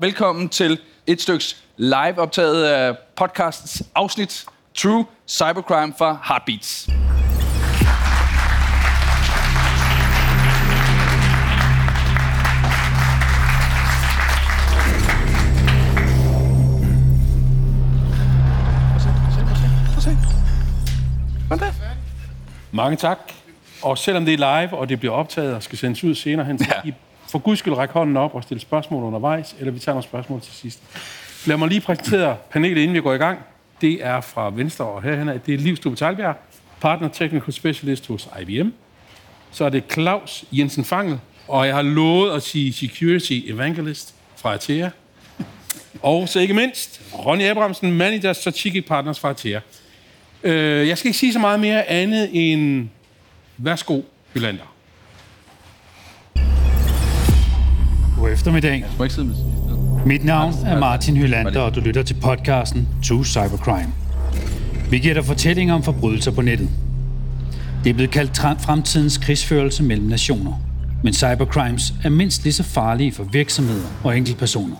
Velkommen til et styks live optaget af podcastens afsnit True Cybercrime fra Heartbeats. Mange tak. Og selvom det er live, og det bliver optaget og skal sendes ud senere hen, så Ja. For guds skyld række hånden op og stille spørgsmål undervejs, eller vi tager nogle spørgsmål til sidst. Lad mig lige præsentere panelet, inden vi går i gang. Det er fra venstre og herhen er Det er Liv Stube Talbjerg, Partner Technical Specialist hos IBM. Så er det Claus Jensen Fangel, og jeg har lovet at sige Security Evangelist fra Atea. Og så ikke mindst, Ronny Abrahamsen, Manager Strategic Partners fra Atea. Øh, jeg skal ikke sige så meget mere andet end, værsgo, Hylander. God eftermiddag. Mit navn er Martin Hylander, og du lytter til podcasten True Cybercrime. Vi giver dig fortællinger om forbrydelser på nettet. Det er blevet kaldt fremtidens krigsførelse mellem nationer. Men cybercrimes er mindst lige så farlige for virksomheder og enkeltpersoner.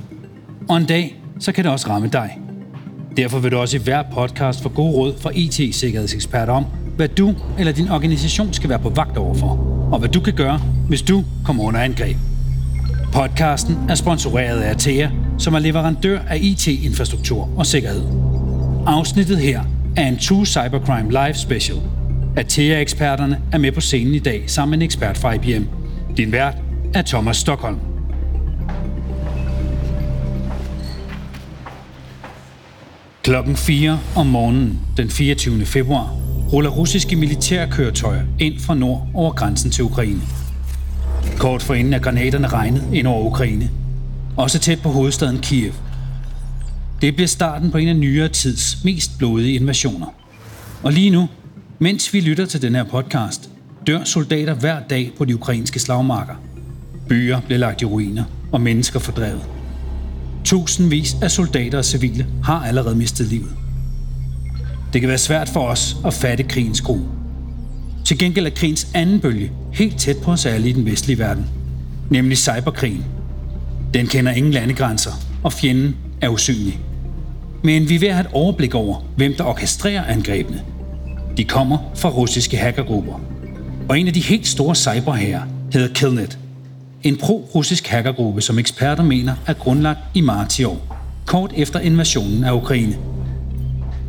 Og en dag, så kan det også ramme dig. Derfor vil du også i hver podcast få gode råd fra IT-sikkerhedseksperter om, hvad du eller din organisation skal være på vagt overfor, og hvad du kan gøre, hvis du kommer under angreb. Podcasten er sponsoreret af Atea, som er leverandør af IT-infrastruktur og sikkerhed. Afsnittet her er en True Cybercrime Live Special. Atea-eksperterne er med på scenen i dag sammen med en ekspert fra IBM. Din vært er Thomas Stockholm. Klokken 4 om morgenen den 24. februar ruller russiske militærkøretøjer ind fra nord over grænsen til Ukraine. Kort forinden er granaterne regnet ind over Ukraine. Også tæt på hovedstaden Kiev. Det bliver starten på en af nyere tids mest blodige invasioner. Og lige nu, mens vi lytter til den her podcast, dør soldater hver dag på de ukrainske slagmarker. Byer bliver lagt i ruiner, og mennesker fordrevet. Tusindvis af soldater og civile har allerede mistet livet. Det kan være svært for os at fatte krigens gru. Til gengæld er krigens anden bølge helt tæt på os alle i den vestlige verden, nemlig cyberkrigen. Den kender ingen landegrænser, og fjenden er usynlig. Men vi er ved at have et overblik over, hvem der orkestrerer angrebene. De kommer fra russiske hackergrupper. Og en af de helt store cyberherrer hedder Killnet. En pro-russisk hackergruppe, som eksperter mener er grundlagt i marts i år, kort efter invasionen af Ukraine.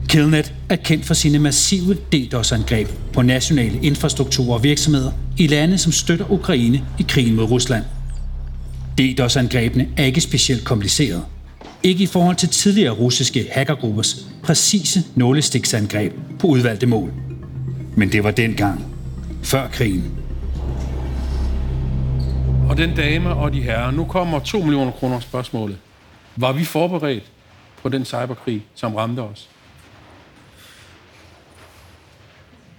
Killnet er kendt for sine massive DDoS-angreb på nationale infrastrukturer og virksomheder i lande, som støtter Ukraine i krigen mod Rusland. DDoS-angrebene er ikke specielt komplicerede. Ikke i forhold til tidligere russiske hackergruppers præcise nålestiksangreb på udvalgte mål. Men det var dengang, før krigen. Og den dame og de herrer, nu kommer 2 millioner kroner spørgsmålet. Var vi forberedt på den cyberkrig, som ramte os?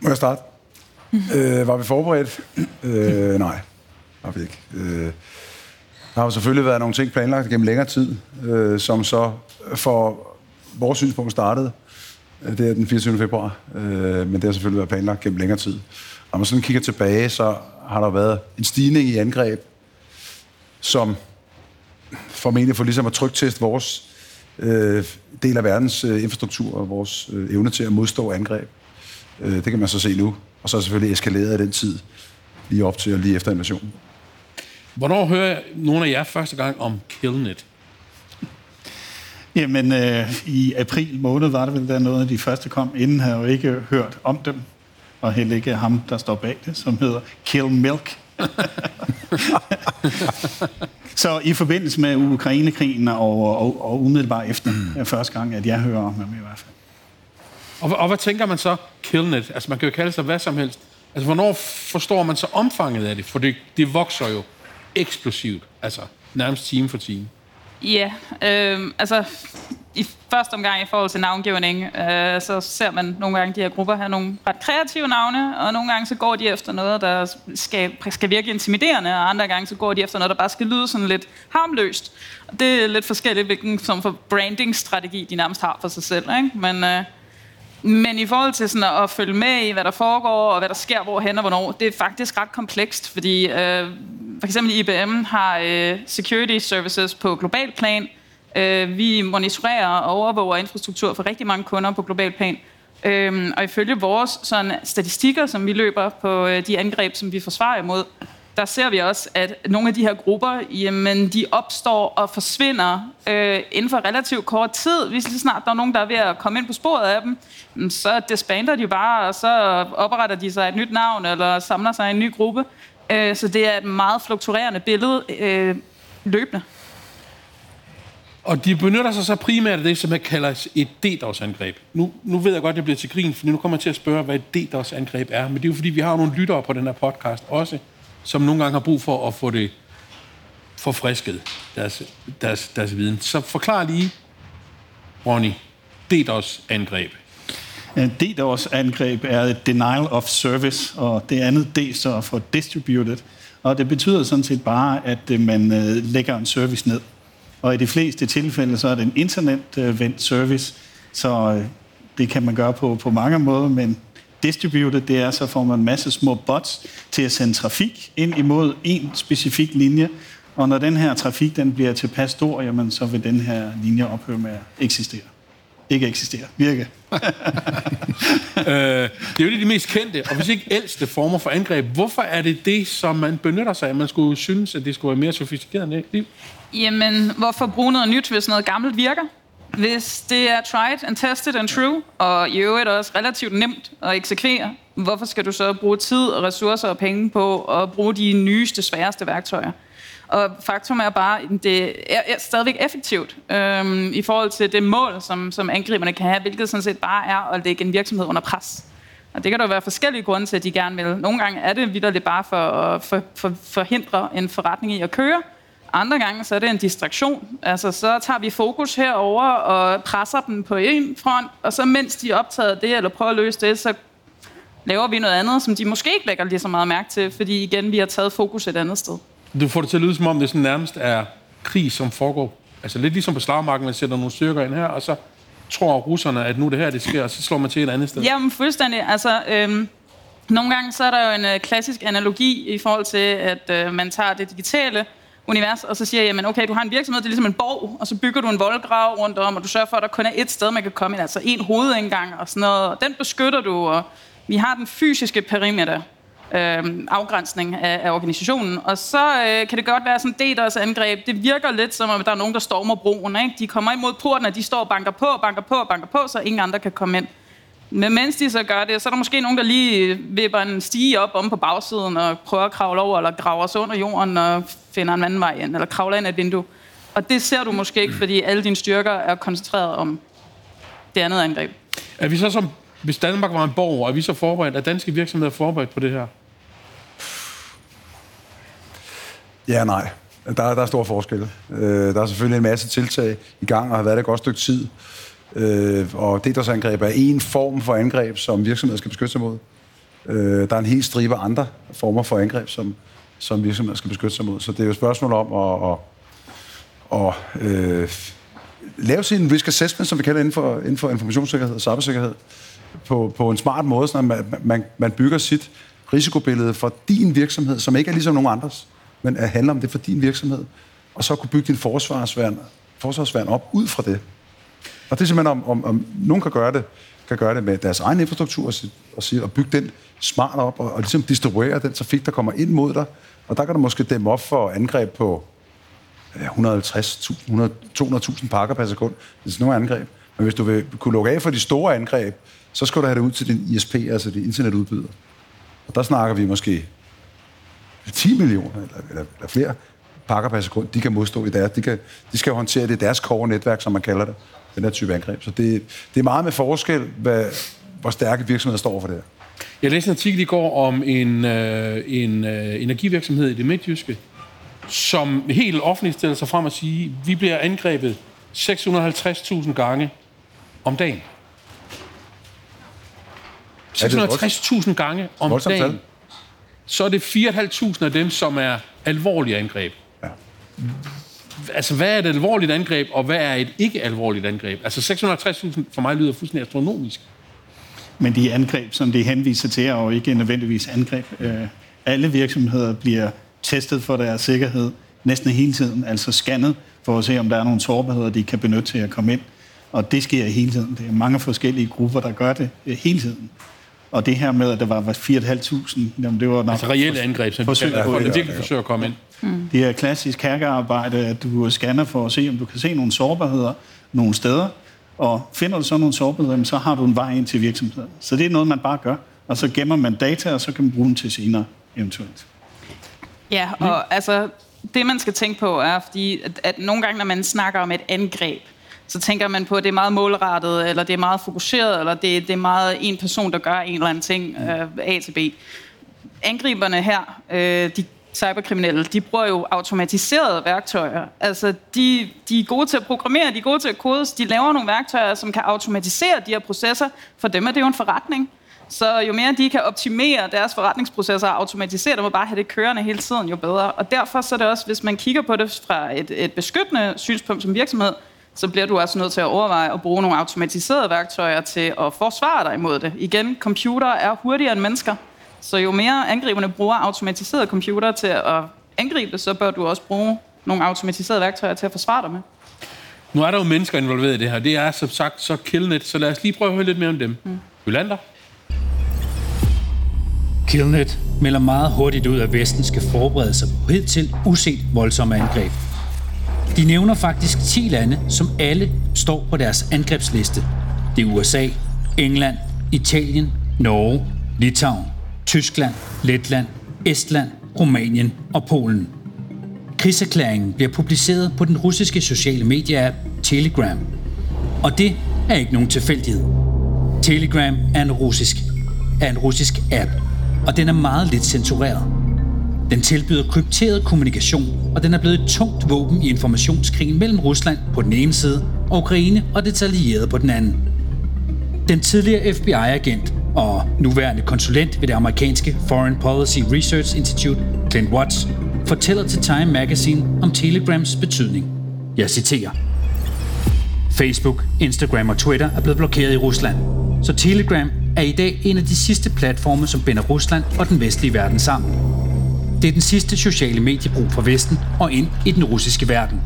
Må jeg starte? øh, var vi forberedt? øh, nej, var vi ikke. Øh, der har jo selvfølgelig været nogle ting planlagt gennem længere tid, øh, som så for vores synspunkt startede. Øh, det er den 24. februar, øh, men det har selvfølgelig været planlagt gennem længere tid. Når man sådan kigger tilbage, så har der været en stigning i angreb, som formentlig for ligesom at trygteste vores øh, del af verdens øh, infrastruktur og vores øh, evne til at modstå angreb. Øh, det kan man så se nu. Og så er selvfølgelig eskaleret i den tid, lige op til og lige efter invasionen. Hvornår hører nogle af jer første gang om Killnet? Jamen, øh, i april måned var det vel, der noget af de første kom. Inden havde jeg jo ikke hørt om dem, og heller ikke ham, der står bag det, som hedder Kill Milk. Så i forbindelse med Ukrainekrigen og, og, og umiddelbart efter mm. første gang, at jeg hører om dem i hvert fald. Og, og hvad tænker man så? Killnet. Altså, man kan jo kalde sig hvad som helst. Altså, hvornår forstår man så omfanget af det? For det, det vokser jo eksplosivt. Altså, nærmest time for time. Ja, øh, altså i første omgang i forhold til navngivning, øh, så ser man nogle gange de her grupper have nogle ret kreative navne, og nogle gange så går de efter noget, der skal, skal virke intimiderende, og andre gange så går de efter noget, der bare skal lyde sådan lidt harmløst. Og det er lidt forskelligt, hvilken som for branding-strategi de nærmest har for sig selv. Ikke? Men, øh, men i forhold til sådan at følge med i, hvad der foregår, og hvad der sker hvorhen og hvornår, det er faktisk ret komplekst, fordi øh, for eksempel IBM har øh, security services på global plan, Øh, vi monitorerer og overvåger infrastruktur for rigtig mange kunder på global plan. Øh, og ifølge vores sådan, statistikker, som vi løber på øh, de angreb, som vi forsvarer imod, der ser vi også, at nogle af de her grupper, jamen, de opstår og forsvinder øh, inden for relativt kort tid. Hvis lige snart der er nogen, der er ved at komme ind på sporet af dem, så disbander de bare, og så opretter de sig et nyt navn, eller samler sig i en ny gruppe. Øh, så det er et meget fluktuerende billede øh, løbende. Og de benytter sig så primært af det, som man kalder et DDoS-angreb. Nu, nu ved jeg godt, at det bliver til grin, for nu kommer jeg til at spørge, hvad et DDoS-angreb er. Men det er jo fordi, vi har nogle lyttere på den her podcast også, som nogle gange har brug for at få det forfrisket, deres, deres, deres viden. Så forklar lige, Ronny, DDoS-angreb. DDoS-angreb er et denial of service, og det andet D så for distributed. Og det betyder sådan set bare, at øh, man øh, lægger en service ned. Og i de fleste tilfælde, så er det en internetvendt øh, service, så det kan man gøre på, på mange måder, men distributed, det er, så får man en masse små bots til at sende trafik ind imod en specifik linje, og når den her trafik den bliver tilpas stor, jamen, så vil den her linje ophøre med at eksistere. Ikke eksistere, virke. øh, det er jo de mest kendte, og hvis ikke ældste former for angreb. Hvorfor er det det, som man benytter sig af? Man skulle synes, at det skulle være mere sofistikeret end det. Jamen, hvorfor bruge noget nyt, hvis noget gammelt virker? Hvis det er tried and tested and true, og i øvrigt også relativt nemt at eksekvere, hvorfor skal du så bruge tid og ressourcer og penge på at bruge de nyeste, sværeste værktøjer? Og faktum er bare, at det er, er stadigvæk effektivt øhm, i forhold til det mål, som, som angriberne kan have, hvilket sådan set bare er at lægge en virksomhed under pres. Og det kan der være forskellige grunde til, at de gerne vil. Nogle gange er det vidderligt bare for at for, for, forhindre en forretning i at køre, andre gange så er det en distraktion. Altså, så tager vi fokus herover og presser dem på en front, og så mens de er optaget det, eller prøver at løse det, så laver vi noget andet, som de måske ikke lægger lige så meget mærke til, fordi igen, vi har taget fokus et andet sted. Du får det til at lyde, som om det sådan nærmest er krig, som foregår. Altså lidt ligesom på slagmarken, man sætter nogle styrker ind her, og så tror russerne, at nu det her, det sker, og så slår man til et andet sted. Jamen, fuldstændig. Altså, øhm, nogle gange så er der jo en øh, klassisk analogi i forhold til, at øh, man tager det digitale, univers, og så siger jeg, jamen okay, du har en virksomhed, det er ligesom en borg, og så bygger du en voldgrav rundt om, og du sørger for, at der kun er et sted, man kan komme ind, altså en hovedindgang og sådan noget, og den beskytter du, og vi har den fysiske perimeter, øh, afgrænsning af, af organisationen. Og så øh, kan det godt være sådan DDoS angreb. Det virker lidt som om, der er nogen, der stormer broen. Ikke? De kommer imod porten, og de står og banker på, banker på, banker på, så ingen andre kan komme ind. Men mens de så gør det, så er der måske nogen, der lige vipper en stige op om på bagsiden og prøver at kravle over, eller graver sig under jorden og finder en anden vej ind, eller kravler ind af et vindue. Og det ser du måske ikke, fordi alle dine styrker er koncentreret om det andet angreb. Er vi så som, hvis Danmark var en borg, er vi så forberedt, er danske virksomheder forberedt på det her? Ja, nej. Der, der er stor forskel. Øh, der er selvfølgelig en masse tiltag i gang, og har været et godt stykke tid. Øh, og DDoS-angreb er en form for angreb, som virksomheder skal beskytte sig mod. Øh, der er en hel stribe andre former for angreb, som, som virksomheder skal beskytte sig mod. Så det er jo et spørgsmål om at, at, at øh, lave sin risk assessment, som vi kalder inden for, inden for informationssikkerhed og cybersikkerhed, på, på en smart måde, så man, man, man bygger sit risikobillede for din virksomhed, som ikke er ligesom nogen andres, men at handler om det for din virksomhed, og så kunne bygge din forsvarsværn, forsvarsværn op ud fra det. Og det er simpelthen om, om, om nogen kan gøre det, kan gøre det med deres egen infrastruktur og, og, og bygge den smart op og, og ligesom distribuere den trafik, der kommer ind mod dig. Og der kan du måske dæmme op for angreb på 150, 200.000 pakker per sekund. Det er sådan nogle angreb. Men hvis du vil kunne lukke af for de store angreb, så skal du have det ud til din ISP, altså din internetudbyder. Og der snakker vi måske 10 millioner eller, eller, eller flere pakker per sekund, de kan modstå i deres. De, kan, de skal håndtere det i deres core netværk, som man kalder det den her type angreb. Så det, det er meget med forskel, hvad, hvor stærke virksomheder står for det her. Jeg læste en artikel i går om en, øh, en øh, energivirksomhed i det midtjyske, som helt offentligt stiller sig frem og siger, vi bliver angrebet 650.000 gange om dagen. 650.000 gange om dagen. Så er det 4.500 af dem, som er alvorlige angreb. Ja altså, hvad er et alvorligt angreb, og hvad er et ikke alvorligt angreb? Altså 650.000 for mig lyder fuldstændig astronomisk. Men de angreb, som det henviser til, er jo ikke nødvendigvis angreb. Øh, alle virksomheder bliver testet for deres sikkerhed næsten hele tiden, altså scannet for at se, om der er nogle sårbarheder, de kan benytte til at komme ind. Og det sker hele tiden. Det er mange forskellige grupper, der gør det øh, hele tiden. Og det her med, at der var 4.500, jamen det var nok... Altså reelle angreb, så Forsøg på ja, forsøger at komme ind. Det er klassisk hackerarbejde, at du scanner for at se, om du kan se nogle sårbarheder nogle steder. Og finder du så nogle sårbarheder, så har du en vej ind til virksomheden. Så det er noget, man bare gør. Og så gemmer man data, og så kan man bruge dem til senere eventuelt. Ja, og altså, det man skal tænke på er, fordi at, at nogle gange, når man snakker om et angreb, så tænker man på, at det er meget målrettet, eller det er meget fokuseret, eller det, det er meget en person, der gør en eller anden ting øh, A til B. Angriberne her, øh, de cyberkriminelle, de bruger jo automatiserede værktøjer. Altså, de, de er gode til at programmere, de er gode til at kode, de laver nogle værktøjer, som kan automatisere de her processer. For dem er det jo en forretning. Så jo mere de kan optimere deres forretningsprocesser og automatisere dem og bare have det kørende hele tiden, jo bedre. Og derfor så er det også, hvis man kigger på det fra et, et beskyttende synspunkt som virksomhed, så bliver du også nødt til at overveje at bruge nogle automatiserede værktøjer til at forsvare dig imod det. Igen, computer er hurtigere end mennesker. Så jo mere angriberne bruger automatiserede computer til at angribe, så bør du også bruge nogle automatiserede værktøjer til at forsvare dig med. Nu er der jo mennesker involveret i det her. Det er som sagt så Killnet, så lad os lige prøve at høre lidt mere om dem. Mm. Yolander? Killnet melder meget hurtigt ud, at Vesten skal forberede sig på hidtil uset voldsomme angreb. De nævner faktisk 10 lande, som alle står på deres angrebsliste. Det er USA, England, Italien, Norge, Litauen, Tyskland, Letland, Estland, Rumænien og Polen. Krigserklæringen bliver publiceret på den russiske sociale medieapp Telegram. Og det er ikke nogen tilfældighed. Telegram er en russisk, er en russisk app, og den er meget lidt censureret. Den tilbyder krypteret kommunikation, og den er blevet et tungt våben i informationskrigen mellem Rusland på den ene side og Ukraine og det allierede på den anden. Den tidligere FBI-agent og nuværende konsulent ved det amerikanske Foreign Policy Research Institute, Clint Watts, fortæller til Time Magazine om Telegrams betydning. Jeg citerer. Facebook, Instagram og Twitter er blevet blokeret i Rusland, så Telegram er i dag en af de sidste platforme, som binder Rusland og den vestlige verden sammen. Det er den sidste sociale mediebrug fra Vesten og ind i den russiske verden.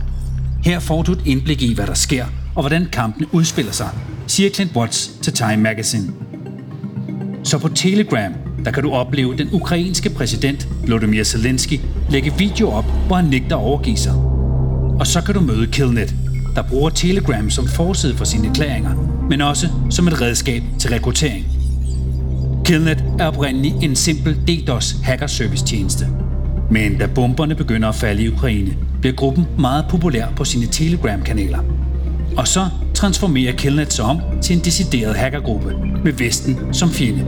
Her får du et indblik i, hvad der sker og hvordan kampene udspiller sig, siger Clint Watts til Time Magazine. Så på Telegram, der kan du opleve den ukrainske præsident Volodymyr Zelensky lægge video op, hvor han nægter at overgive sig. Og så kan du møde Killnet, der bruger Telegram som forside for sine erklæringer, men også som et redskab til rekruttering. Killnet er oprindeligt en simpel DDoS hackerservice-tjeneste. Men da bomberne begynder at falde i Ukraine, bliver gruppen meget populær på sine Telegram-kanaler. Og så transformerer Killnet sig om til en decideret hackergruppe med Vesten som fjende.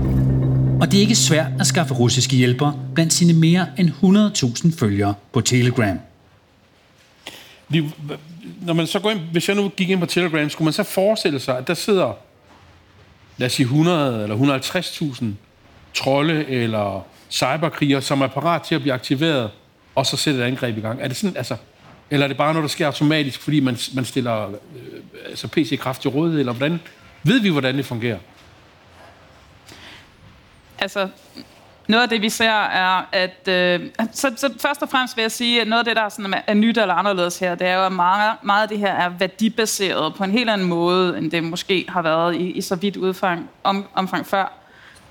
Og det er ikke svært at skaffe russiske hjælpere blandt sine mere end 100.000 følgere på Telegram. Vi, når man så går ind, hvis jeg nu gik ind på Telegram, skulle man så forestille sig, at der sidder, lad os sige 100 eller 150.000 trolde eller cyberkrigere, som er parat til at blive aktiveret, og så sætte et angreb i gang. Er det sådan, altså, eller er det bare noget, der sker automatisk, fordi man, man stiller øh, altså PC-kraft til rådighed, eller hvordan? Ved vi, hvordan det fungerer? Altså, noget af det, vi ser, er, at... Øh, så, så først og fremmest vil jeg sige, at noget af det, der er, sådan, er nyt eller anderledes her, det er jo, at meget, meget af det her er værdibaseret på en helt anden måde, end det måske har været i, i så vidt udfang, om, omfang før.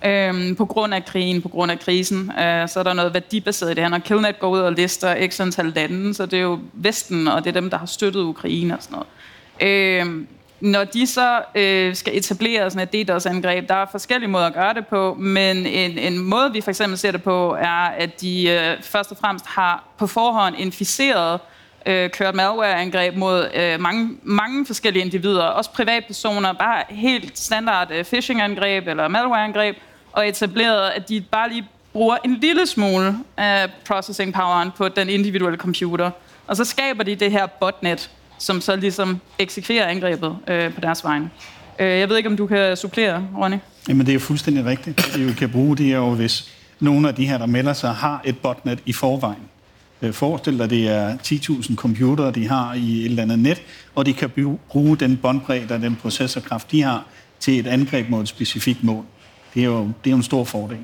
Øhm, på grund af krigen, på grund af krisen, øh, så er der noget værdibaseret i det her. Når Killnet går ud og lister x antal lande, så det er jo Vesten, og det er dem, der har støttet Ukraine og sådan noget. Øhm, når de så øh, skal etablere sådan et DDoS-angreb, der er forskellige måder at gøre det på, men en, en måde, vi for eksempel ser det på, er, at de øh, først og fremmest har på forhånd inficeret, øh, kørt malware-angreb mod øh, mange, mange forskellige individer, også privatpersoner, bare helt standard øh, phishing-angreb eller malware-angreb, og etableret, at de bare lige bruger en lille smule af processing poweren på den individuelle computer. Og så skaber de det her botnet, som så ligesom eksekverer angrebet øh, på deres vegne. Øh, jeg ved ikke, om du kan supplere, Ronny? Jamen, det er jo fuldstændig rigtigt. Det vi kan bruge det er jo, hvis nogle af de her, der melder sig, har et botnet i forvejen. Øh, Forestil dig, det er 10.000 computere, de har i et eller andet net, og de kan bruge den båndbredde og den processorkraft, de har, til et angreb mod et specifikt mål. Det er jo, det er jo en stor fordel.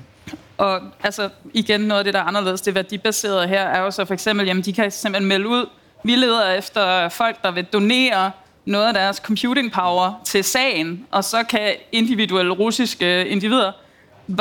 Og altså, igen, noget af det, der er anderledes, det værdibaserede her, er jo så for eksempel, jamen de kan simpelthen melde ud, Vi leder efter folk, der vil donere noget af deres computing power til sagen, og så kan individuelle russiske individer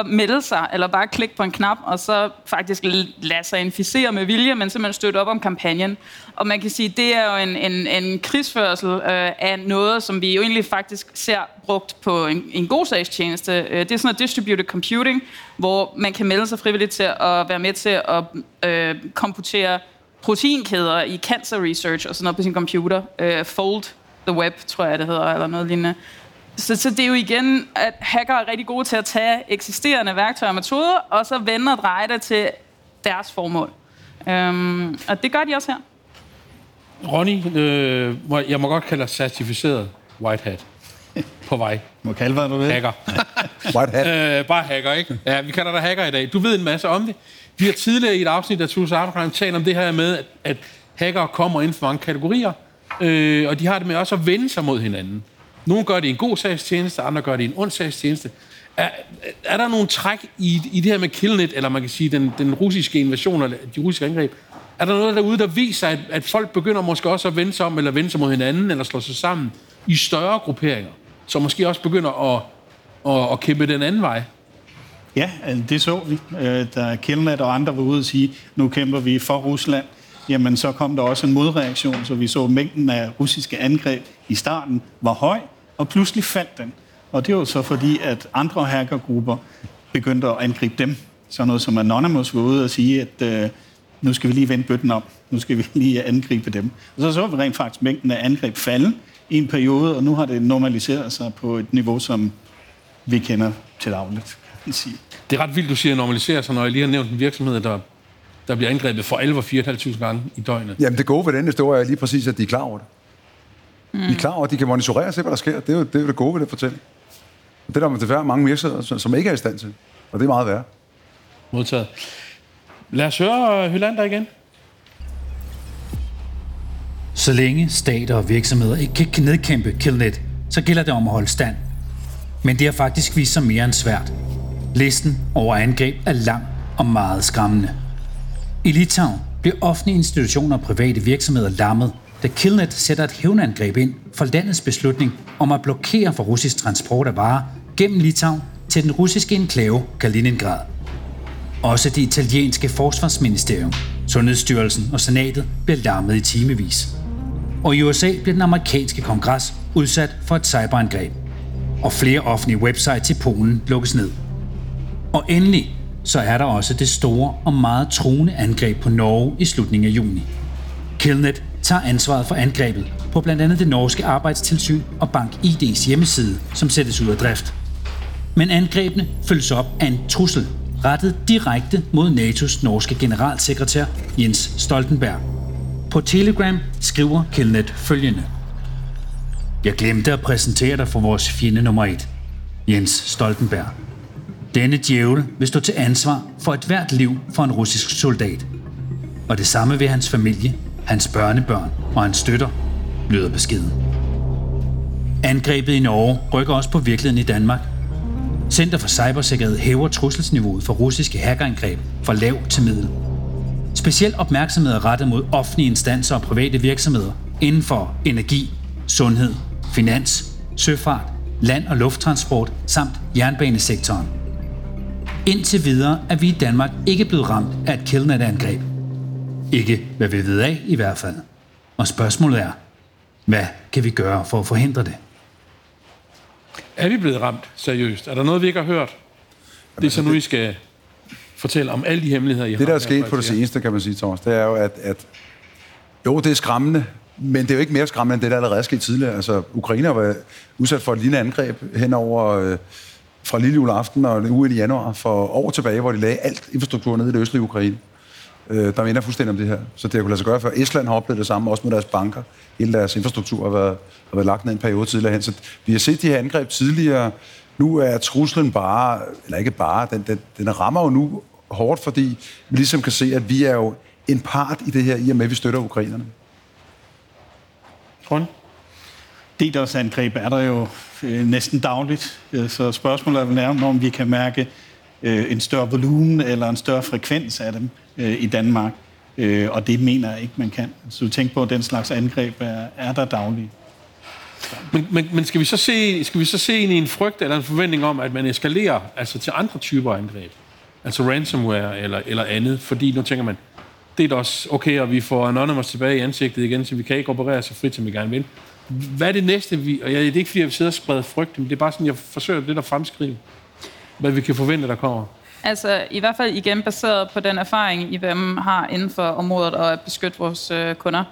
melde sig, eller bare klikke på en knap, og så faktisk lade sig inficere med vilje, men simpelthen støtte op om kampagnen. Og man kan sige, det er jo en, en, en krigsførsel øh, af noget, som vi jo egentlig faktisk ser brugt på en, en god sagstjeneste. Øh, det er sådan noget distributed computing, hvor man kan melde sig frivilligt til at være med til at øh, komputere proteinkæder i cancer research og sådan noget på sin computer. Øh, Fold the Web, tror jeg det hedder, eller noget lignende. Så, så det er jo igen, at hacker er rigtig gode til at tage eksisterende værktøjer og metoder, og så vende og dreje det til deres formål. Øhm, og det gør de også her. Ronny, øh, jeg må godt kalde dig certificeret white hat på vej. Må kalde, hvad du vil. Hacker. White hat. Øh, bare hacker, ikke? Ja, vi kalder dig hacker i dag. Du ved en masse om det. Vi har tidligere i et afsnit af True Cybercrime talt om det her med, at, at hacker kommer inden for mange kategorier, øh, og de har det med også at vende sig mod hinanden. Nogle gør det i en god sagstjeneste, andre gør det i en ond sagstjeneste. Er, er der nogle træk i, i det her med Killnet, eller man kan sige den, den russiske invasion, eller de russiske angreb, er der noget derude, der viser, at, at folk begynder måske også at vende sig om, eller vende sig mod hinanden, eller slå sig sammen i større grupperinger, som måske også begynder at, at, at kæmpe den anden vej? Ja, altså, det så vi. Øh, da Killnet og andre var ude og sige, nu kæmper vi for Rusland, jamen så kom der også en modreaktion, så vi så mængden af russiske angreb i starten var høj, og pludselig faldt den. Og det var så fordi, at andre hackergrupper begyndte at angribe dem. Så noget som Anonymous var ude og sige, at øh, nu skal vi lige vende bøtten om. Nu skal vi lige angribe dem. Og så så vi rent faktisk mængden af angreb falde i en periode, og nu har det normaliseret sig på et niveau, som vi kender til dagligt. Sige. Det er ret vildt, du siger normalisere sig, når jeg lige har nævnt en virksomhed, der, der bliver angrebet for alvor 4.500 gange i døgnet. Jamen det gode ved den historie er lige præcis, at de er klar over det. Mm. De er klar over, at de kan monitorere og se, hvad der sker. Det er jo det, er jo det gode ved det fortælling. Det er der desværre mange virksomheder, som ikke er i stand til. Og det er meget værre. Modtaget. Lad os høre Hylander igen. Så længe stater og virksomheder ikke kan nedkæmpe Killnet, så gælder det om at holde stand. Men det har faktisk vist sig mere end svært. Listen over angreb er lang og meget skræmmende. I Litauen bliver offentlige institutioner og private virksomheder lammet da Killnet sætter et hævnangreb ind for landets beslutning om at blokere for russisk transport af varer gennem Litauen til den russiske enklave Kaliningrad. Også det italienske forsvarsministerium, Sundhedsstyrelsen og senatet bliver larmet i timevis. Og i USA bliver den amerikanske kongres udsat for et cyberangreb. Og flere offentlige websites i Polen lukkes ned. Og endelig så er der også det store og meget truende angreb på Norge i slutningen af juni. Killnet tager ansvaret for angrebet på blandt andet det norske arbejdstilsyn og Bank ID's hjemmeside, som sættes ud af drift. Men angrebene følges op af en trussel rettet direkte mod NATO's norske generalsekretær Jens Stoltenberg. På Telegram skriver Kjellnet følgende. Jeg glemte at præsentere dig for vores fjende nummer et, Jens Stoltenberg. Denne djævel vil stå til ansvar for et hvert liv for en russisk soldat. Og det samme vil hans familie hans børnebørn og hans støtter, lyder beskeden. Angrebet i Norge rykker også på virkeligheden i Danmark. Center for Cybersikkerhed hæver trusselsniveauet for russiske hackerangreb fra lav til middel. Speciel opmærksomhed er rettet mod offentlige instanser og private virksomheder inden for energi, sundhed, finans, søfart, land- og lufttransport samt jernbanesektoren. Indtil videre er vi i Danmark ikke blevet ramt af et killnet-angreb, ikke hvad vi ved af i hvert fald. Og spørgsmålet er, hvad kan vi gøre for at forhindre det? Er vi blevet ramt seriøst? Er der noget, vi ikke har hørt? Det er så nu, I skal fortælle om alle de hemmeligheder, I det, har. Det, der er sket på det seneste, kan man sige, Thomas, det er jo, at, at jo, det er skræmmende, men det er jo ikke mere skræmmende, end det, der allerede er sket tidligere. Altså, Ukraine var udsat for et lille angreb hen over øh, fra lille juleaften og en uge i januar for år tilbage, hvor de lagde alt infrastruktur ned i det østlige Ukraine øh, der minder fuldstændig om det her. Så det har kunne lade sig gøre, for Estland har oplevet det samme, også med deres banker. Hele deres infrastruktur har været, har været lagt ned en periode tidligere hen. Så vi har set de her angreb tidligere. Nu er truslen bare, eller ikke bare, den, den, den rammer jo nu hårdt, fordi vi ligesom kan se, at vi er jo en part i det her, i og med, at vi støtter ukrainerne. Grund? DDoS-angreb er der jo øh, næsten dagligt, øh, så spørgsmålet er vel nærmere, om vi kan mærke øh, en større volumen eller en større frekvens af dem øh, i Danmark. Øh, og det mener jeg ikke, man kan. Så du tænker på, at den slags angreb er, er der dagligt. Men, men, men skal, vi så se, skal vi så se en, i en frygt eller en forventning om, at man eskalerer altså til andre typer angreb? Altså ransomware eller, eller andet? Fordi nu tænker man, det er da også okay, og vi får Anonymous tilbage i ansigtet igen, så vi kan ikke operere så frit, som vi gerne vil. Hvad er det næste? Vi, og jeg, det er ikke, fordi jeg sidder og spreder frygt, men det er bare sådan, jeg forsøger lidt at fremskrive, hvad vi kan forvente, der kommer. Altså i hvert fald igen baseret på den erfaring, IBM har inden for området og at beskytte vores øh, kunder,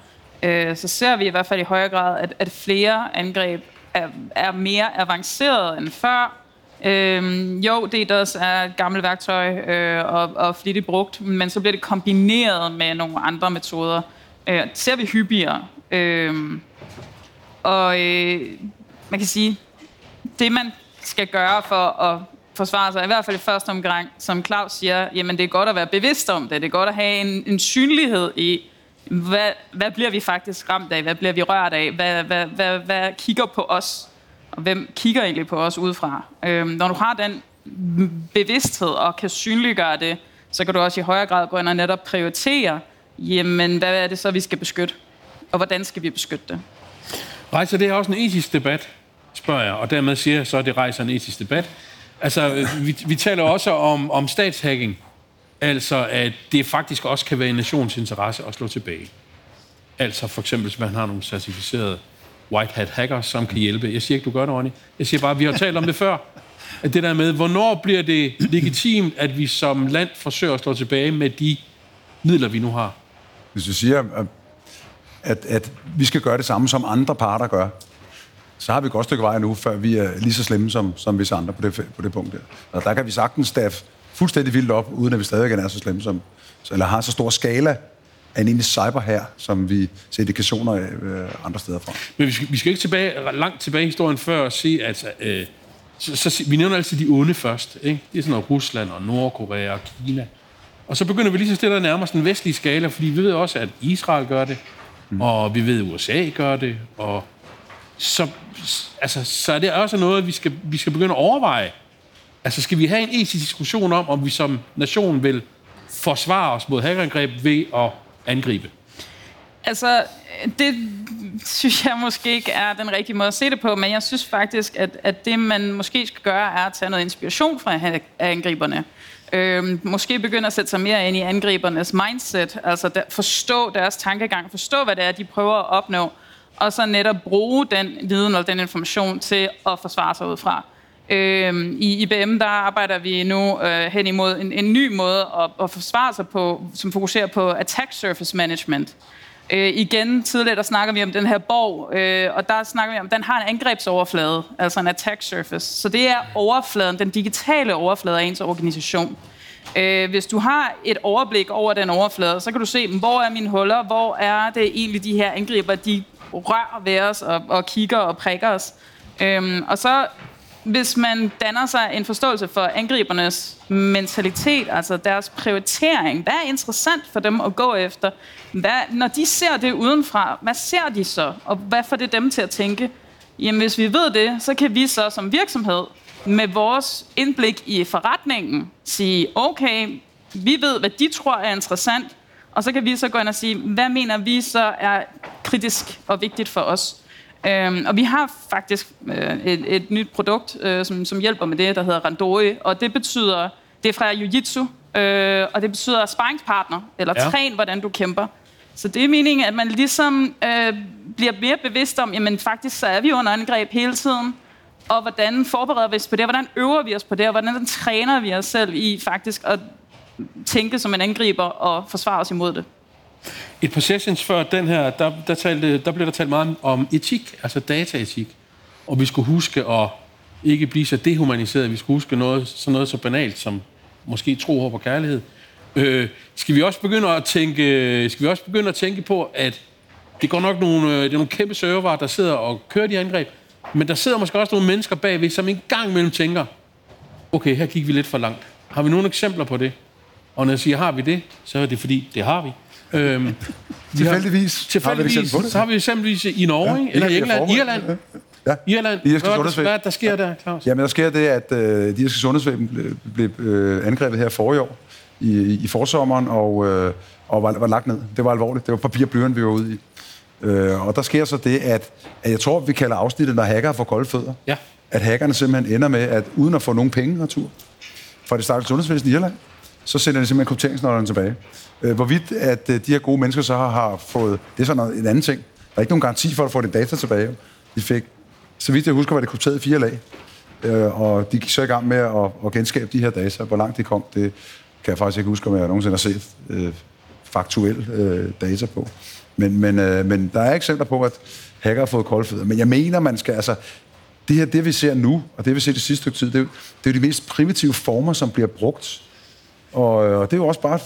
øh, så ser vi i hvert fald i højere grad, at, at flere angreb er, er mere avanceret end før. Øhm, jo, DDoS er et gammelt værktøj øh, og, og flittigt brugt, men så bliver det kombineret med nogle andre metoder. Øh, det ser vi hyppigere. Øh, og øh, man kan sige, det man skal gøre for at forsvare sig, i hvert fald i første omgang, som Claus siger, jamen det er godt at være bevidst om det. Det er godt at have en, en synlighed i, hvad, hvad bliver vi faktisk ramt af? Hvad bliver vi rørt af? Hvad, hvad, hvad, hvad kigger på os? Og hvem kigger egentlig på os udefra? Øhm, når du har den bevidsthed og kan synliggøre det, så kan du også i højere grad gå ind og netop prioritere, jamen hvad er det så, vi skal beskytte? Og hvordan skal vi beskytte det? Rejser det er også en etisk debat, spørger jeg, og dermed siger jeg så, at det rejser en etisk debat. Altså, vi, vi taler også om, om statshacking, altså at det faktisk også kan være en nationsinteresse at slå tilbage. Altså for eksempel, hvis man har nogle certificerede white hat hackers, som kan hjælpe. Jeg siger ikke, du gør det, Ronny. Jeg siger bare, at vi har talt om det før. At det der med, hvornår bliver det legitimt, at vi som land forsøger at slå tilbage med de midler, vi nu har? Hvis du siger, at, at vi skal gøre det samme, som andre parter gør, så har vi et godt stykke vej nu, før vi er lige så slemme som, som hvis andre på det, på det punkt der. Og der kan vi sagtens staffe fuldstændig vildt op, uden at vi stadig er så slemme som, eller har så stor skala af en egentlig cyber her, som vi ser indikationer af øh, andre steder fra. Men vi skal, vi skal ikke tilbage, langt tilbage i historien før at se, at øh, så, så, vi nævner altid de onde først. Ikke? Det er sådan noget Rusland og Nordkorea og Kina. Og så begynder vi lige så stille at nærme os den vestlige skala, fordi vi ved også, at Israel gør det, mm. og vi ved, at USA gør det, og så, altså, så er det også noget, vi skal, vi skal begynde at overveje. Altså, skal vi have en etisk diskussion om, om vi som nation vil forsvare os mod hackerangreb ved at angribe? Altså, det synes jeg måske ikke er den rigtige måde at se det på, men jeg synes faktisk, at, at det, man måske skal gøre, er at tage noget inspiration fra angriberne. Øhm, måske begynde at sætte sig mere ind i angribernes mindset, altså der, forstå deres tankegang, forstå, hvad det er, de prøver at opnå, og så netop bruge den viden og den information til at forsvare sig ud fra. Øhm, I IBM der arbejder vi nu øh, hen imod en, en ny måde at, at forsvare sig på, som fokuserer på attack surface management. Øh, igen, tidligere der snakker vi om den her borg, øh, og der snakker vi om, at den har en angrebsoverflade, altså en attack surface. Så det er overfladen, den digitale overflade af ens organisation. Øh, hvis du har et overblik over den overflade, så kan du se, hvor er mine huller, hvor er det egentlig de her angriber, de rører ved os og, og kigger og prikker os. Øhm, og så hvis man danner sig en forståelse for angribernes mentalitet, altså deres prioritering, hvad er interessant for dem at gå efter? Hvad, når de ser det udenfra, hvad ser de så? Og hvad får det dem til at tænke? Jamen, hvis vi ved det, så kan vi så som virksomhed med vores indblik i forretningen sige, okay, vi ved, hvad de tror er interessant, og så kan vi så gå ind og sige, hvad mener vi så er kritisk og vigtigt for os? Øhm, og vi har faktisk øh, et, et nyt produkt, øh, som, som hjælper med det, der hedder Randori, og det betyder, det er fra Jiu-Jitsu, øh, og det betyder sparringspartner, eller ja. træn, hvordan du kæmper. Så det er meningen, at man ligesom øh, bliver mere bevidst om, jamen faktisk så er vi under angreb hele tiden, og hvordan forbereder vi os på det, hvordan øver vi os på det, og hvordan træner vi os selv i faktisk at tænke som en angriber og forsvare os imod det. Et par sessions før den her, der, der, talte, der blev der talt meget om etik, altså dataetik. Og vi skulle huske at ikke blive så dehumaniseret. Vi skulle huske noget, sådan noget så banalt som måske tro, håb og kærlighed. Øh, skal vi også begynde at tænke, skal vi også begynde at tænke på, at det går nok nogle, øh, det er nogle kæmpe server, der sidder og kører de angreb, men der sidder måske også nogle mennesker bagved, som en gang imellem tænker, okay, her gik vi lidt for langt. Har vi nogle eksempler på det? Og når jeg siger, har vi det, så er det fordi, det har vi. Øhm, tilfældigvis, tilfældigvis har vi det så har vi eksempelvis i Norge, ja, eller i England, Irland. Ja. Irland. Irske hvad, hvad der sker der, Claus? Jamen, der sker det, at øh, de irske sundhedsvæsen blev, blev øh, angrebet her forrige år i, i forsommeren, og, øh, og var, var lagt ned. Det var alvorligt. Det var papir og blyant, vi var ude i. Øh, og der sker så det, at, at jeg tror, vi kalder afsnittet, når hacker får kolde fødder. Ja. At hackerne simpelthen ender med, at uden at få nogen penge retur fra det stakkels sundhedsvæsen i Irland, så sender de simpelthen krypteringsnøglerne tilbage. Øh, hvorvidt at øh, de her gode mennesker så har, har fået... Det er sådan noget, en anden ting. Der er ikke nogen garanti for at få det data tilbage. De fik, så vidt jeg husker, var det krypteret i fire lag. Øh, og de gik så i gang med at, at genskabe de her data. Hvor langt de kom, det kan jeg faktisk ikke huske, om jeg nogensinde har set øh, faktuel øh, data på. Men, men, øh, men der er eksempler på, at hacker har fået koldfødder. Men jeg mener, man skal... Altså, det her, det vi ser nu, og det vi ser det sidste stykke tid, det er, jo, det er jo de mest primitive former, som bliver brugt. Og, øh, og det er jo også bare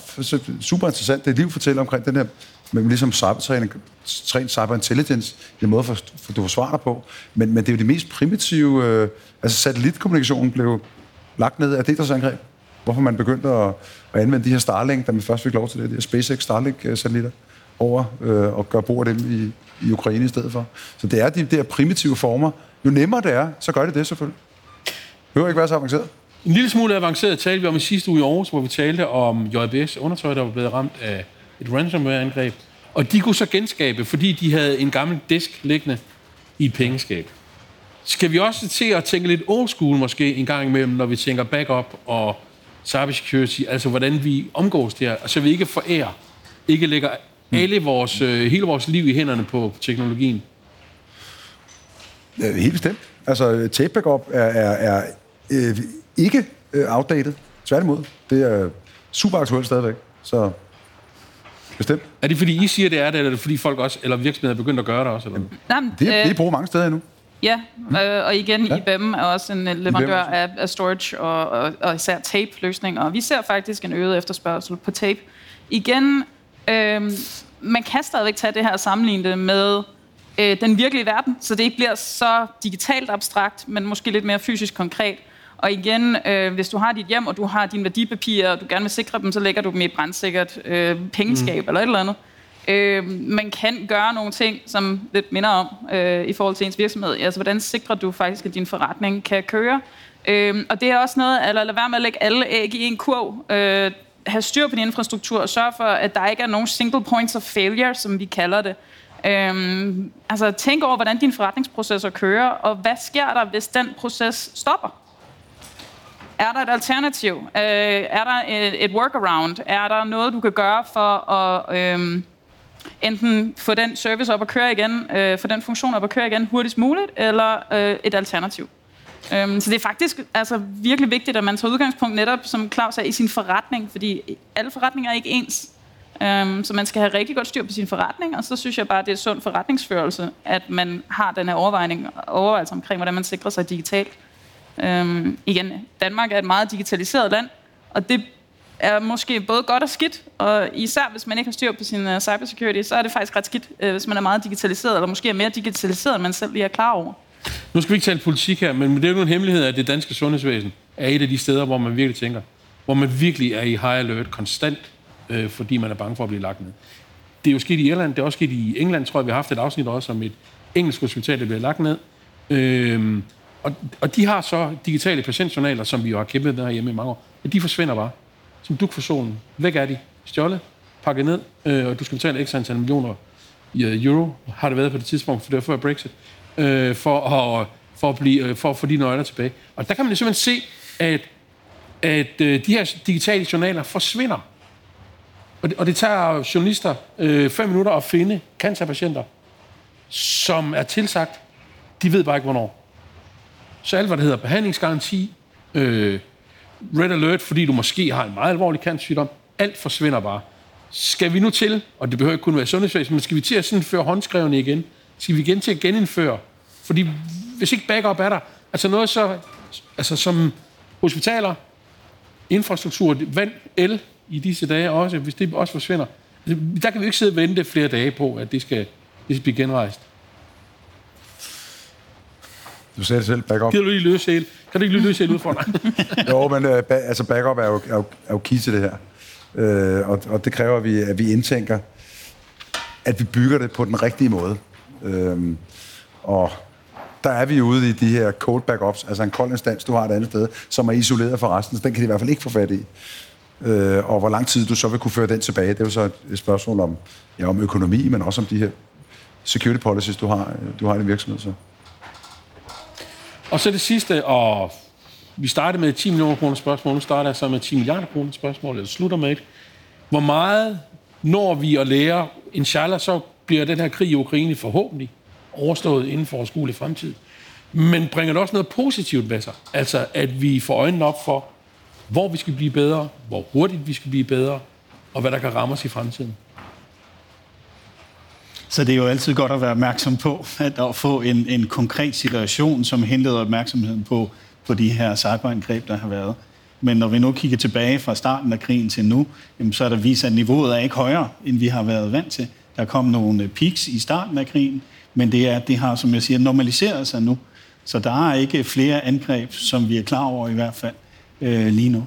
super interessant. Det liv fortæller omkring den her, med ligesom cybertræning, træn cyberintelligence, det er måde, for, for du forsvarer dig på. Men, men det er jo de mest primitive... Øh, altså satellitkommunikationen blev lagt ned af så angreb? Hvorfor man begyndte at, at anvende de her Starlink, da man først fik lov til det, de her SpaceX Starlink-satellitter, over øh, og gøre brug af dem i, i Ukraine i stedet for. Så det er de der primitive former. Jo nemmere det er, så gør det det selvfølgelig. Det behøver ikke være så avanceret. En lille smule avanceret talte vi om i sidste uge i Aarhus, hvor vi talte om JBS undertøj, der var blevet ramt af et ransomware-angreb. Og de kunne så genskabe, fordi de havde en gammel disk liggende i et pengeskab. Skal vi også til at tænke lidt old school måske en gang imellem, når vi tænker backup og cybersecurity, altså hvordan vi omgås det her, så vi ikke forærer, ikke lægger alle vores, øh, hele vores liv i hænderne på teknologien. Helt bestemt. Altså, tape backup er, er, er øh, ikke øh, outdated. Tværtimod. Det er super aktuelt stadigvæk. Så bestemt. Er det fordi I siger, det er det, eller er det fordi folk også, eller virksomheder er begyndt at gøre det også? Eller? Nej, men, Det, er, øh, det er brugt mange steder endnu. Ja, øh, og igen, Ja. IBM er også en øh, leverandør af, af storage og, og, og især tape-løsninger. Og vi ser faktisk en øget efterspørgsel på tape. Igen, øh, man kan stadigvæk tage det her og sammenligne det med øh, den virkelige verden, så det ikke bliver så digitalt abstrakt, men måske lidt mere fysisk konkret. Og igen, øh, hvis du har dit hjem, og du har dine værdipapirer, og du gerne vil sikre dem, så lægger du dem i et brandsikkert øh, pengeskab mm. eller et eller andet. Øh, Øh, man kan gøre nogle ting, som lidt minder om øh, i forhold til ens virksomhed. Altså, hvordan sikrer du faktisk, at din forretning kan køre? Øh, og det er også noget, eller lad være med at lægge alle æg i en kurv. Øh, have styr på din infrastruktur, og sørge for, at der ikke er nogen single points of failure, som vi kalder det. Øhm, altså tænk over, hvordan din forretningsprocesser kører, og hvad sker der, hvis den proces stopper? Er der et alternativ? Øh, er der et, et workaround? Er der noget, du kan gøre for at øhm, enten få den service op at køre igen, øh, få den funktion op at køre igen hurtigst muligt, eller øh, et alternativ? Øhm, så det er faktisk altså, virkelig vigtigt, at man tager udgangspunkt netop, som Claus sagde, i sin forretning, fordi alle forretninger er ikke ens. Øhm, så man skal have rigtig godt styr på sin forretning, og så synes jeg bare, det er sund forretningsførelse, at man har den her overvejning, overvejelse omkring, hvordan man sikrer sig digitalt. Øhm, igen, Danmark er et meget digitaliseret land, og det er måske både godt og skidt, og især hvis man ikke har styr på sin uh, cybersecurity, så er det faktisk ret skidt, uh, hvis man er meget digitaliseret, eller måske er mere digitaliseret, end man selv lige er klar over. Nu skal vi ikke tale politik her, men det er jo en hemmelighed, at det danske sundhedsvæsen er et af de steder, hvor man virkelig tænker, hvor man virkelig er i high alert konstant, øh, fordi man er bange for at blive lagt ned. Det er jo sket i Irland, det er også sket i England, tror jeg, vi har haft et afsnit også om et engelsk hospital, der bliver lagt ned. Øhm, og, og de har så digitale patientjournaler, som vi jo har kæmpet med herhjemme i mange år. Og de forsvinder bare. Som duk for solen. Væk er de. Stjålet, pakket ned, øh, og du skal betale ekstra antal millioner i euro, har det været på det tidspunkt, for det var før Brexit, øh, for, at, for, at blive, øh, for at få de nøgler tilbage. Og der kan man jo simpelthen se, at, at øh, de her digitale journaler forsvinder. Og det, og det tager journalister øh, fem minutter at finde cancerpatienter, som er tilsagt, de ved bare ikke, hvornår. Så alt, hvad der hedder behandlingsgaranti, øh, red alert, fordi du måske har en meget alvorlig cancersygdom, alt forsvinder bare. Skal vi nu til, og det behøver ikke kun være sundhedsvæsen, men skal vi til at sådan føre håndskrevne igen? Skal vi igen til at genindføre? Fordi hvis ikke backup er der, altså noget så, altså som hospitaler, infrastruktur, vand, el i disse dage også, hvis det også forsvinder, altså, der kan vi jo ikke sidde og vente flere dage på, at det skal, det skal blive genrejst. Du sagde det selv, backup. Gider du lige løse hele? Kan du ikke lige løse hele udfordringen? Jo, men øh, ba- altså backup er jo, er, jo, er jo key til det her. Øh, og, og det kræver, at vi, at vi indtænker, at vi bygger det på den rigtige måde. Øh, og der er vi ude i de her cold backups, altså en kold instans, du har et andet sted, som er isoleret fra resten, så den kan de i hvert fald ikke få fat i. Øh, og hvor lang tid du så vil kunne føre den tilbage, det er jo så et spørgsmål om, ja, om økonomi, men også om de her security policies, du har, du har i din virksomhed. Så. Og så det sidste, og vi startede med 10 millioner kroner spørgsmål, nu starter jeg så med 10 milliarder kroner spørgsmål, eller slutter med et. Hvor meget når vi at lære, inshallah, så bliver den her krig i Ukraine forhåbentlig overstået inden for overskuelig fremtid. Men bringer det også noget positivt med sig? Altså, at vi får øjnene op for, hvor vi skal blive bedre, hvor hurtigt vi skal blive bedre, og hvad der kan ramme os i fremtiden. Så det er jo altid godt at være opmærksom på, at, at få en, en konkret situation, som henleder opmærksomheden på, på de her cyberangreb, der har været. Men når vi nu kigger tilbage fra starten af krigen til nu, jamen, så er der vist, at niveauet er ikke højere, end vi har været vant til. Der kom nogle øh, peaks i starten af krigen, men det, er, det har, som jeg siger, normaliseret sig nu. Så der er ikke flere angreb, som vi er klar over i hvert fald øh, lige nu.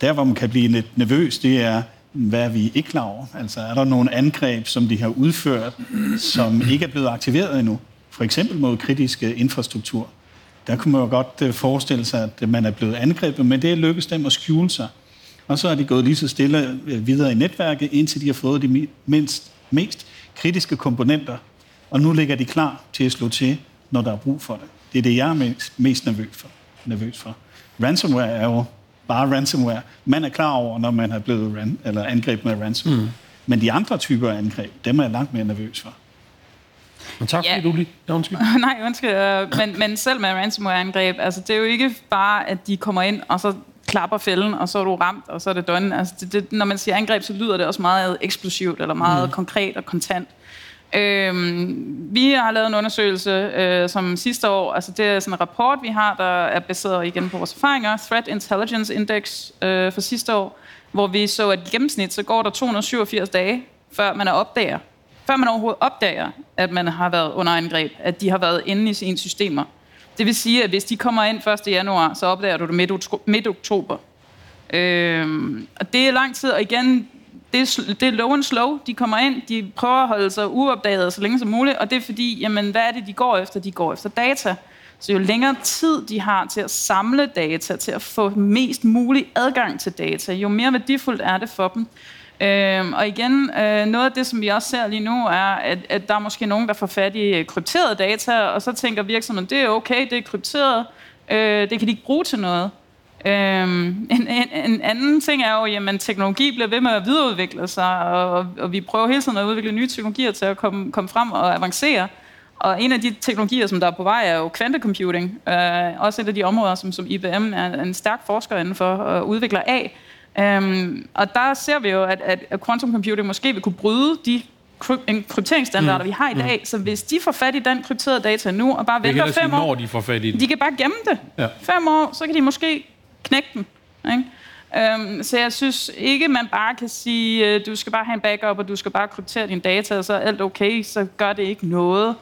Der, hvor man kan blive lidt nervøs, det er, hvad er vi ikke klar over? Altså, er der nogle angreb, som de har udført, som ikke er blevet aktiveret endnu? For eksempel mod kritiske infrastruktur. Der kunne man jo godt øh, forestille sig, at man er blevet angrebet, men det er lykkedes dem at skjule sig. Og så er de gået lige så stille øh, videre i netværket, indtil de har fået de mindst, mest kritiske komponenter. Og nu ligger de klar til at slå til, når der er brug for det. Det er det, jeg er mest, mest nervøs for. Nervøs for. Ransomware er jo bare ransomware. Man er klar over, når man har blevet ran, eller angrebet med ransomware. Mm. Men de andre typer af angreb, dem er jeg langt mere nervøs for. Men tak fordi Ja. du lige... Ja, undskyld. Nej, undskyld. øh, Men, men selv med ransomware-angreb, altså det er jo ikke bare, at de kommer ind, og så klapper fælden, og så er du ramt, og så er det done. Altså det, det, når man siger angreb, så lyder det også meget eksplosivt, eller meget mm. konkret og kontant. Øhm, vi har lavet en undersøgelse øh, som sidste år, altså det er sådan en rapport, vi har, der er baseret igen på vores erfaringer, Threat Intelligence Index øh, for sidste år, hvor vi så, at i gennemsnit, så går der 287 dage, før man er opdager, før man overhovedet opdager, at man har været under angreb, at de har været inde i sine systemer. Det vil sige, at hvis de kommer ind 1. januar, så opdager du det midt, midt oktober. Øhm, og det er lang tid, og igen, det er, det er low and slow. De kommer ind, de prøver at holde sig uopdaget så længe som muligt, og det er fordi, jamen, hvad er det, de går efter? De går efter data. Så jo længere tid de har til at samle data, til at få mest mulig adgang til data, jo mere værdifuldt er det for dem. Øhm, og igen, øh, noget af det, som vi også ser lige nu, er, at, at der er måske nogen, der får fat i øh, krypterede data, og så tænker virksomheden, det er okay, det er krypteret, øh, det kan de ikke bruge til noget. Øhm, en, en, en anden ting er jo, at teknologi bliver ved med at videreudvikle sig, og, og vi prøver hele tiden at udvikle nye teknologier til at komme, komme frem og avancere. Og en af de teknologier, som der er på vej, er jo kvantecomputing. Øh, også et af de områder, som, som IBM er en stærk forsker inden for og udvikler af. Øhm, og der ser vi jo, at, at, quantum computing måske vil kunne bryde de krypteringsstandarder, mm. vi har i dag. Så hvis de får fat i den krypterede data nu, og bare venter ellers sige, fem år, når de får fat i den. de kan bare gemme det. Ja. Fem år, så kan de måske knække den. Ikke? Øhm, så jeg synes ikke, man bare kan sige, øh, du skal bare have en backup, og du skal bare kryptere dine data, og så er alt okay, så gør det ikke noget.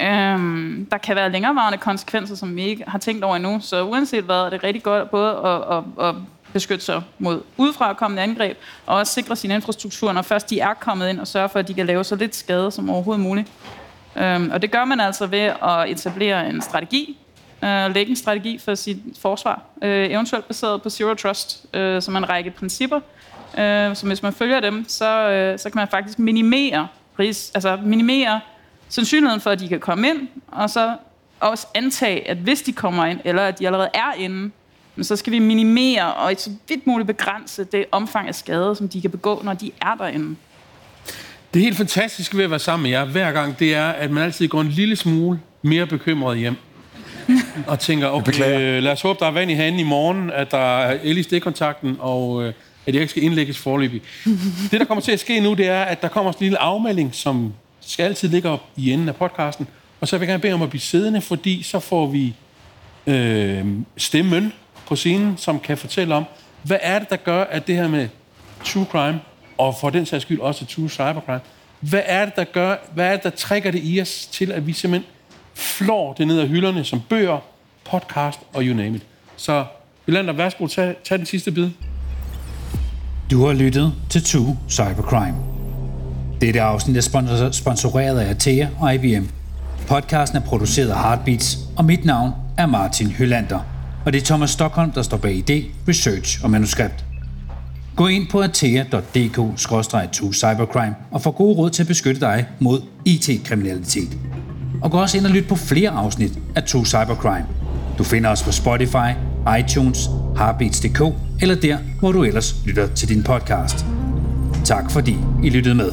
Øhm, der kan være længerevarende konsekvenser, som vi ikke har tænkt over endnu. Så uanset hvad, er det rigtig godt både at, at, at beskytte sig mod udefrakommende angreb, og også sikre sin infrastruktur, når først de er kommet ind, og sørge for, at de kan lave så lidt skade som overhovedet muligt. Øhm, og det gør man altså ved at etablere en strategi, øh, lægge en strategi for sit forsvar, øh, eventuelt baseret på Zero Trust, øh, som er en række principper. Øh, så hvis man følger dem, så, øh, så kan man faktisk minimere, ris- altså minimere sandsynligheden for, at de kan komme ind, og så også antage, at hvis de kommer ind, eller at de allerede er inde, men så skal vi minimere og i så vidt muligt begrænse det omfang af skade, som de kan begå, når de er derinde. Det helt fantastiske ved at være sammen med jer hver gang, det er, at man altid går en lille smule mere bekymret hjem. Og tænker, okay, øh, lad os håbe, der er vand i hanen i morgen, at der er el i stikkontakten, og øh, at jeg ikke skal indlægges forløbig. Det, der kommer til at ske nu, det er, at der kommer sådan en lille afmelding, som skal altid ligge op i enden af podcasten. Og så vil jeg gerne bede om at blive siddende, fordi så får vi øh, stemmen på scenen, som kan fortælle om, hvad er det, der gør, at det her med true crime, og for den sags skyld også true cybercrime, hvad er det, der gør, hvad er det, der trækker det i os til, at vi simpelthen flår det ned af hylderne som bøger, podcast og you name it. Så Jolander, værsgo, tag, tag den sidste bid. Du har lyttet til True Cybercrime. Dette afsnit er sponsoreret af Atea og IBM. Podcasten er produceret af Heartbeats, og mit navn er Martin Hylander. Og det er Thomas Stockholm, der står bag idé, research og manuskript. Gå ind på atea.dk-cybercrime og få gode råd til at beskytte dig mod IT-kriminalitet. Og gå også ind og lyt på flere afsnit af To Cybercrime. Du finder os på Spotify, iTunes, Harbeats.dk eller der, hvor du ellers lytter til din podcast. Tak fordi I lyttede med.